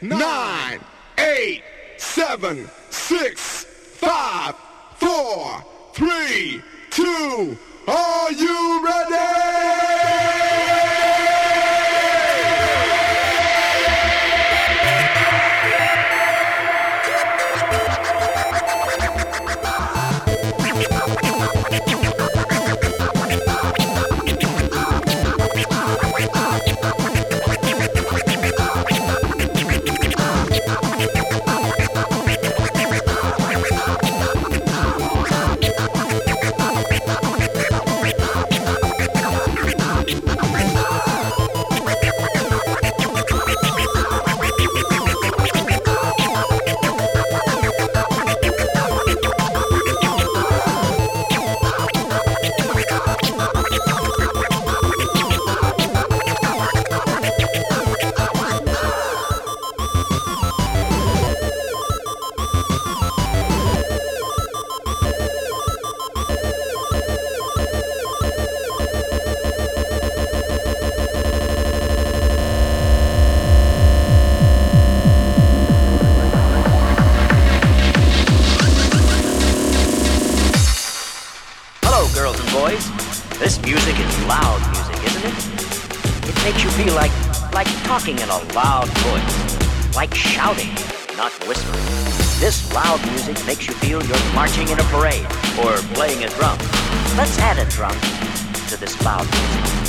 nine, eight, seven, six, five, four, three, two. Are you ready? Makes you feel you're marching in a parade or playing a drum. Let's add a drum to this loud music.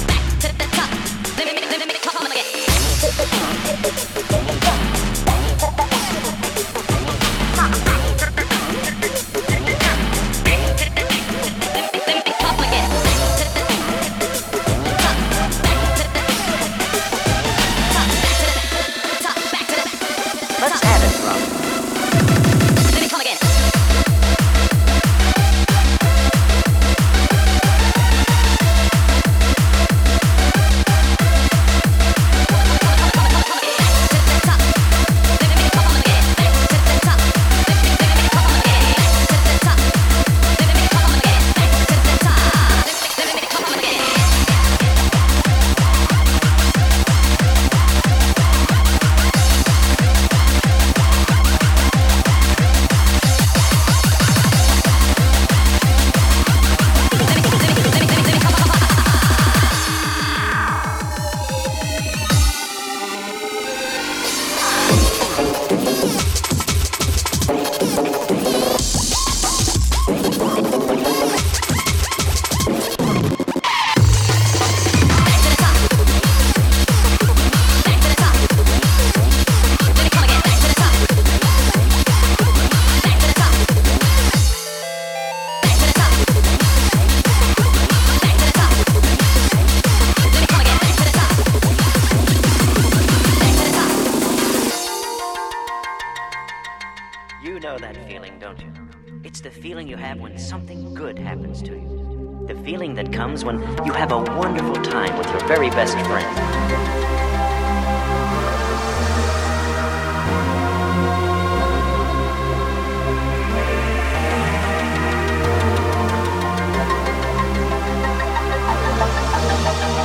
Comes when you have a wonderful time with your very best friend.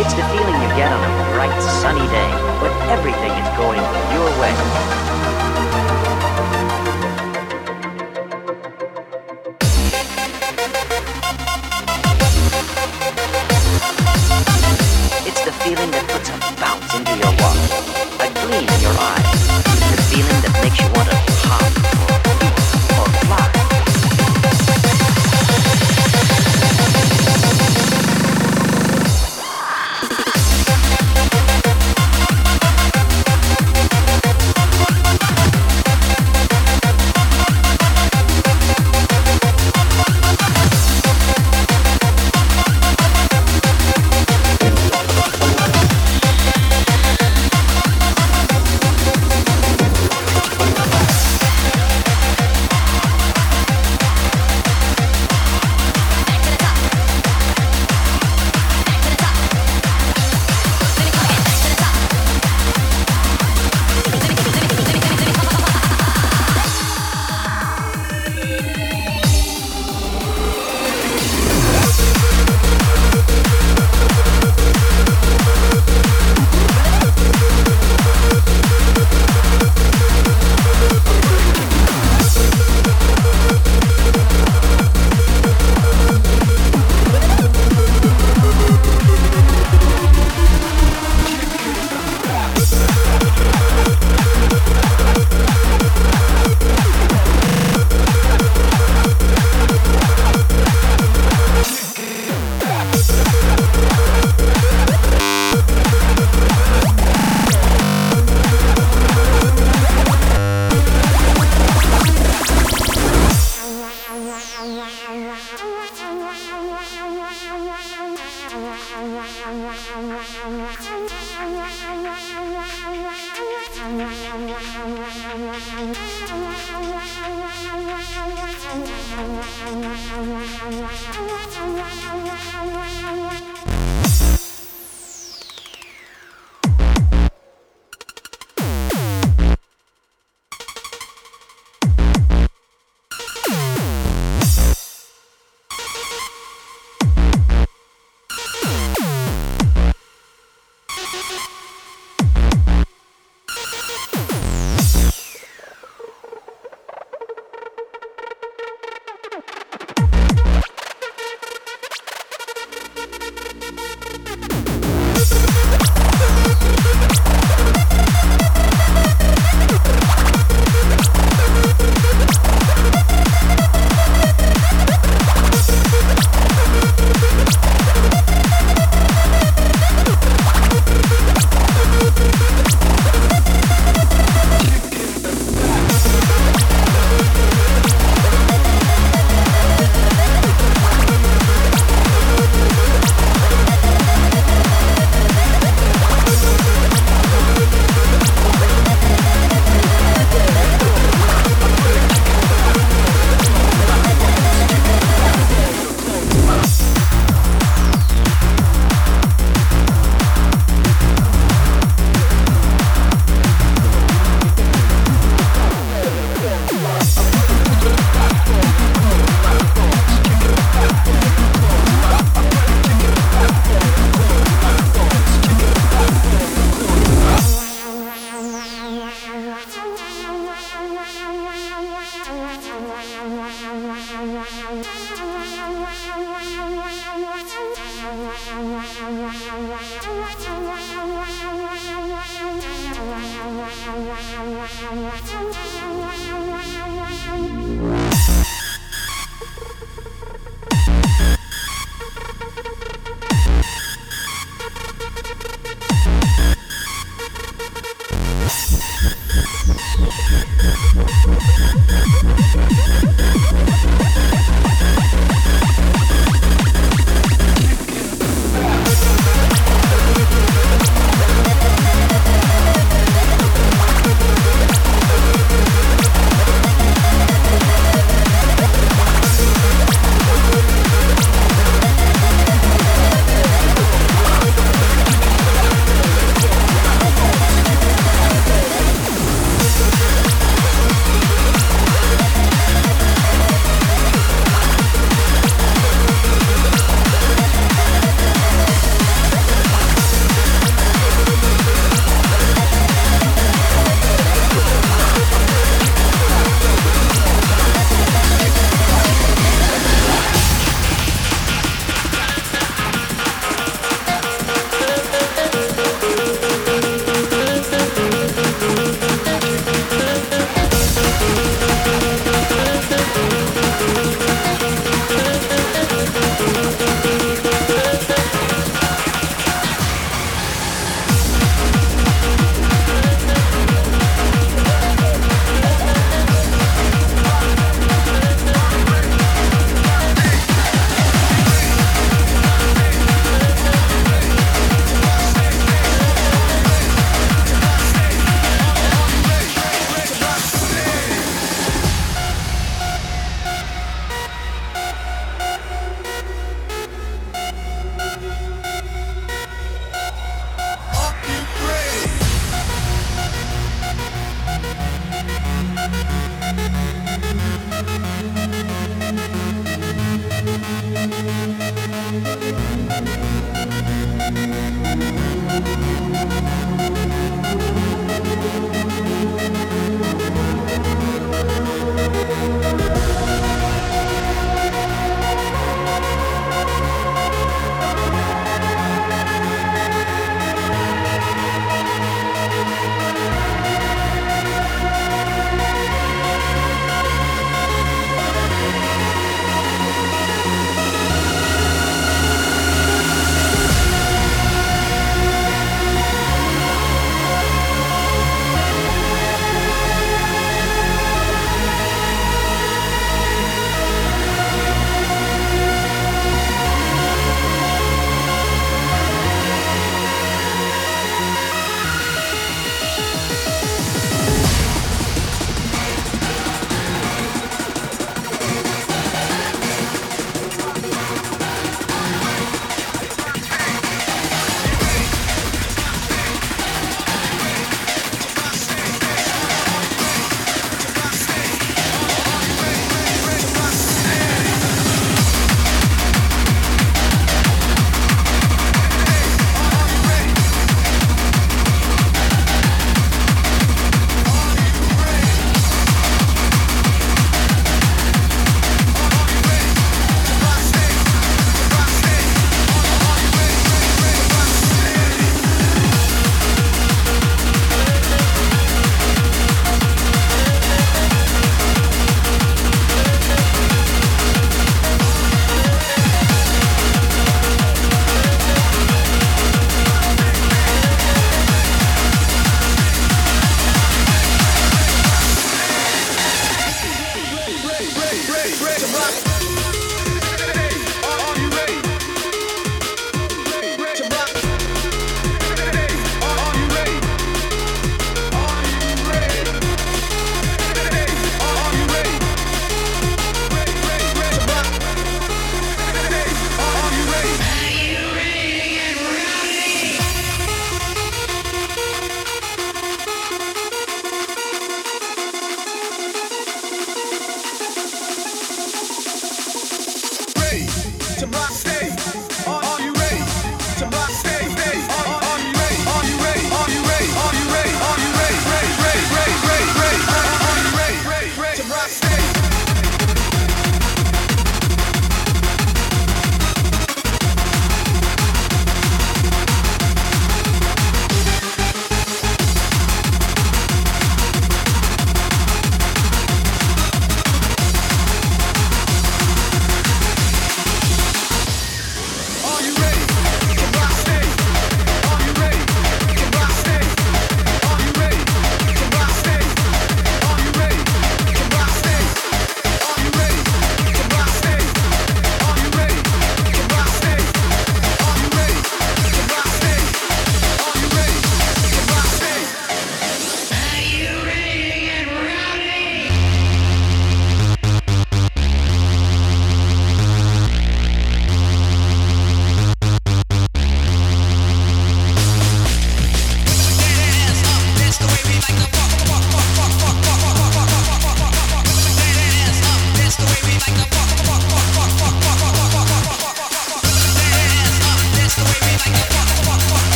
It's the feeling you get on a bright, sunny day when everything is going your way.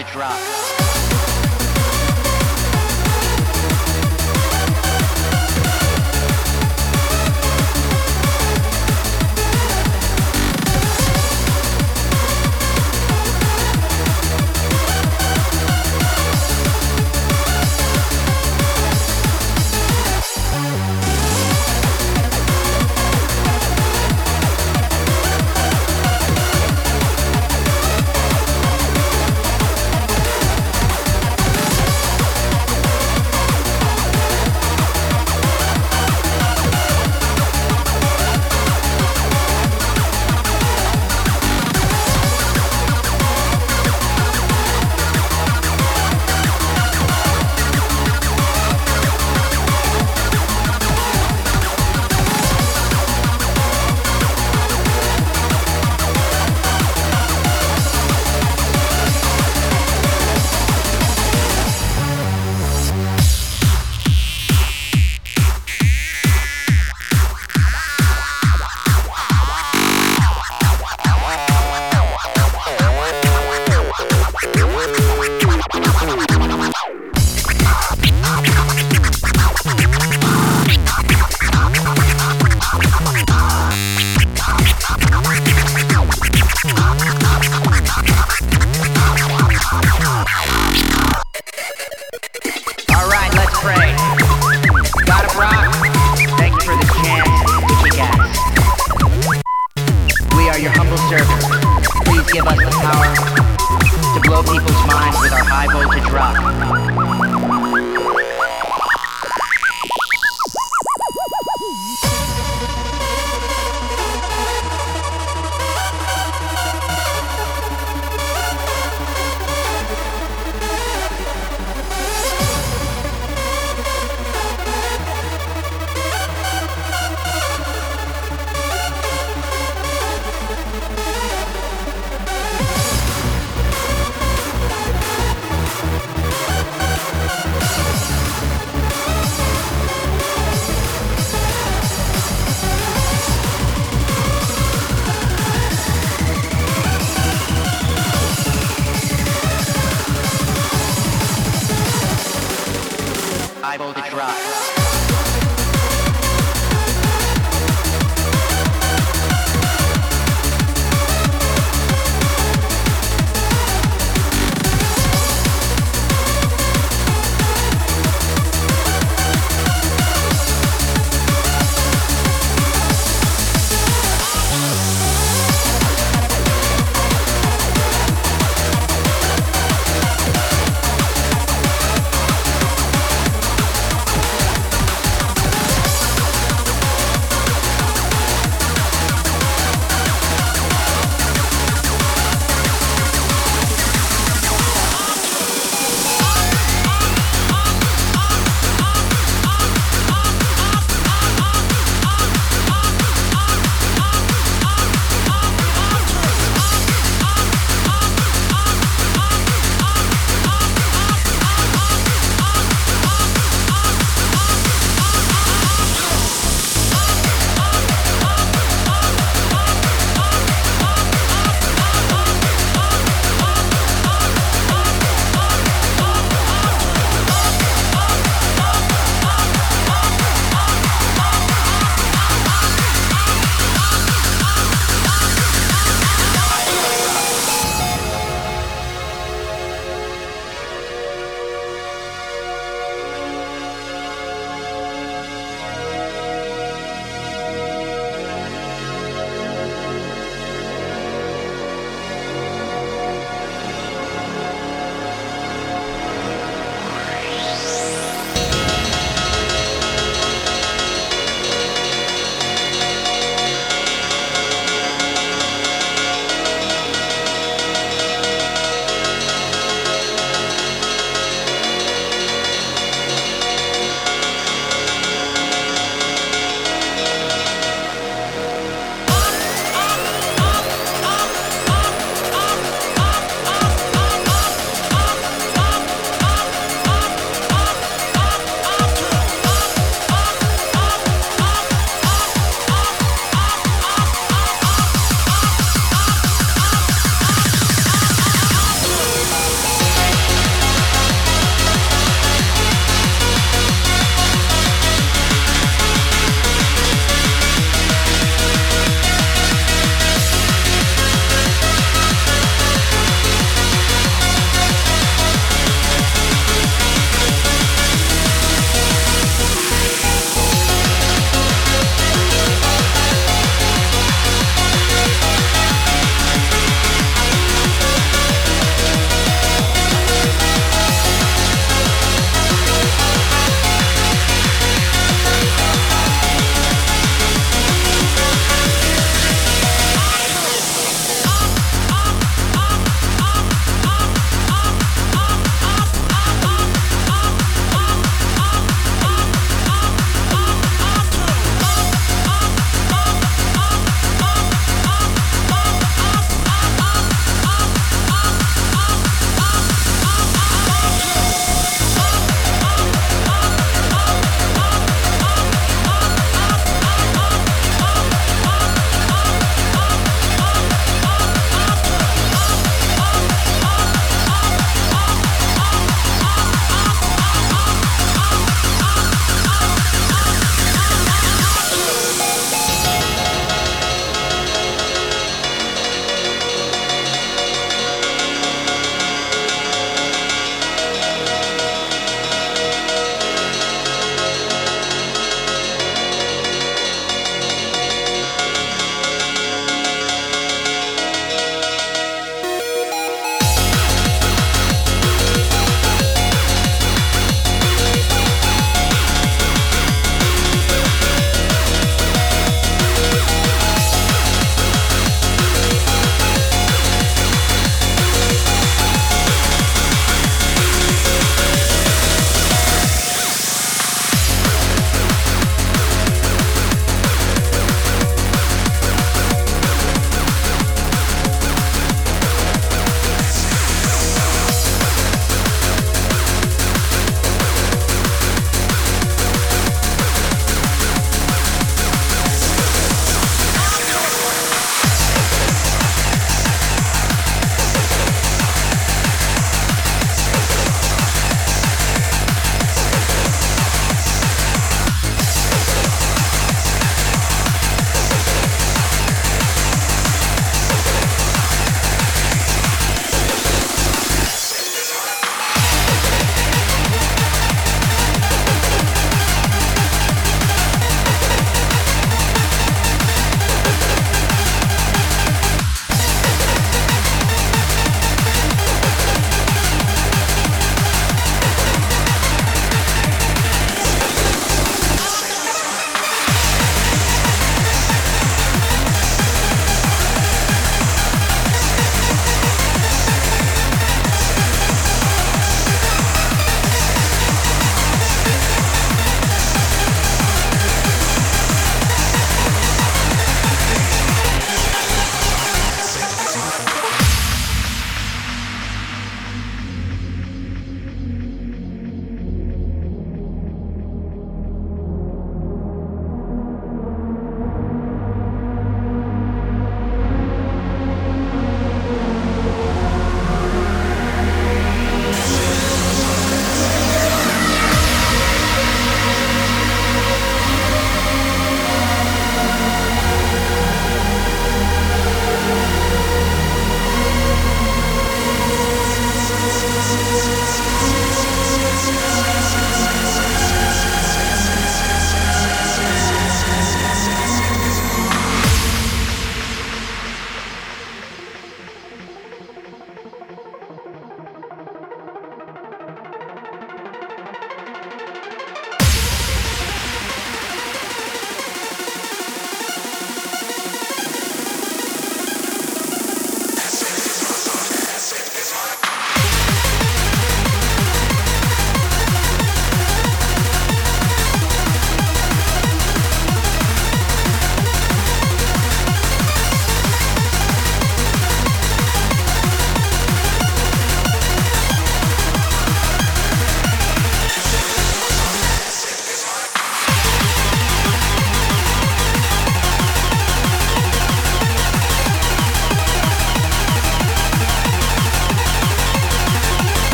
the drop.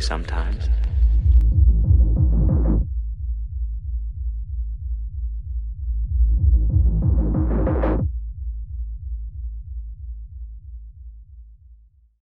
Sometimes.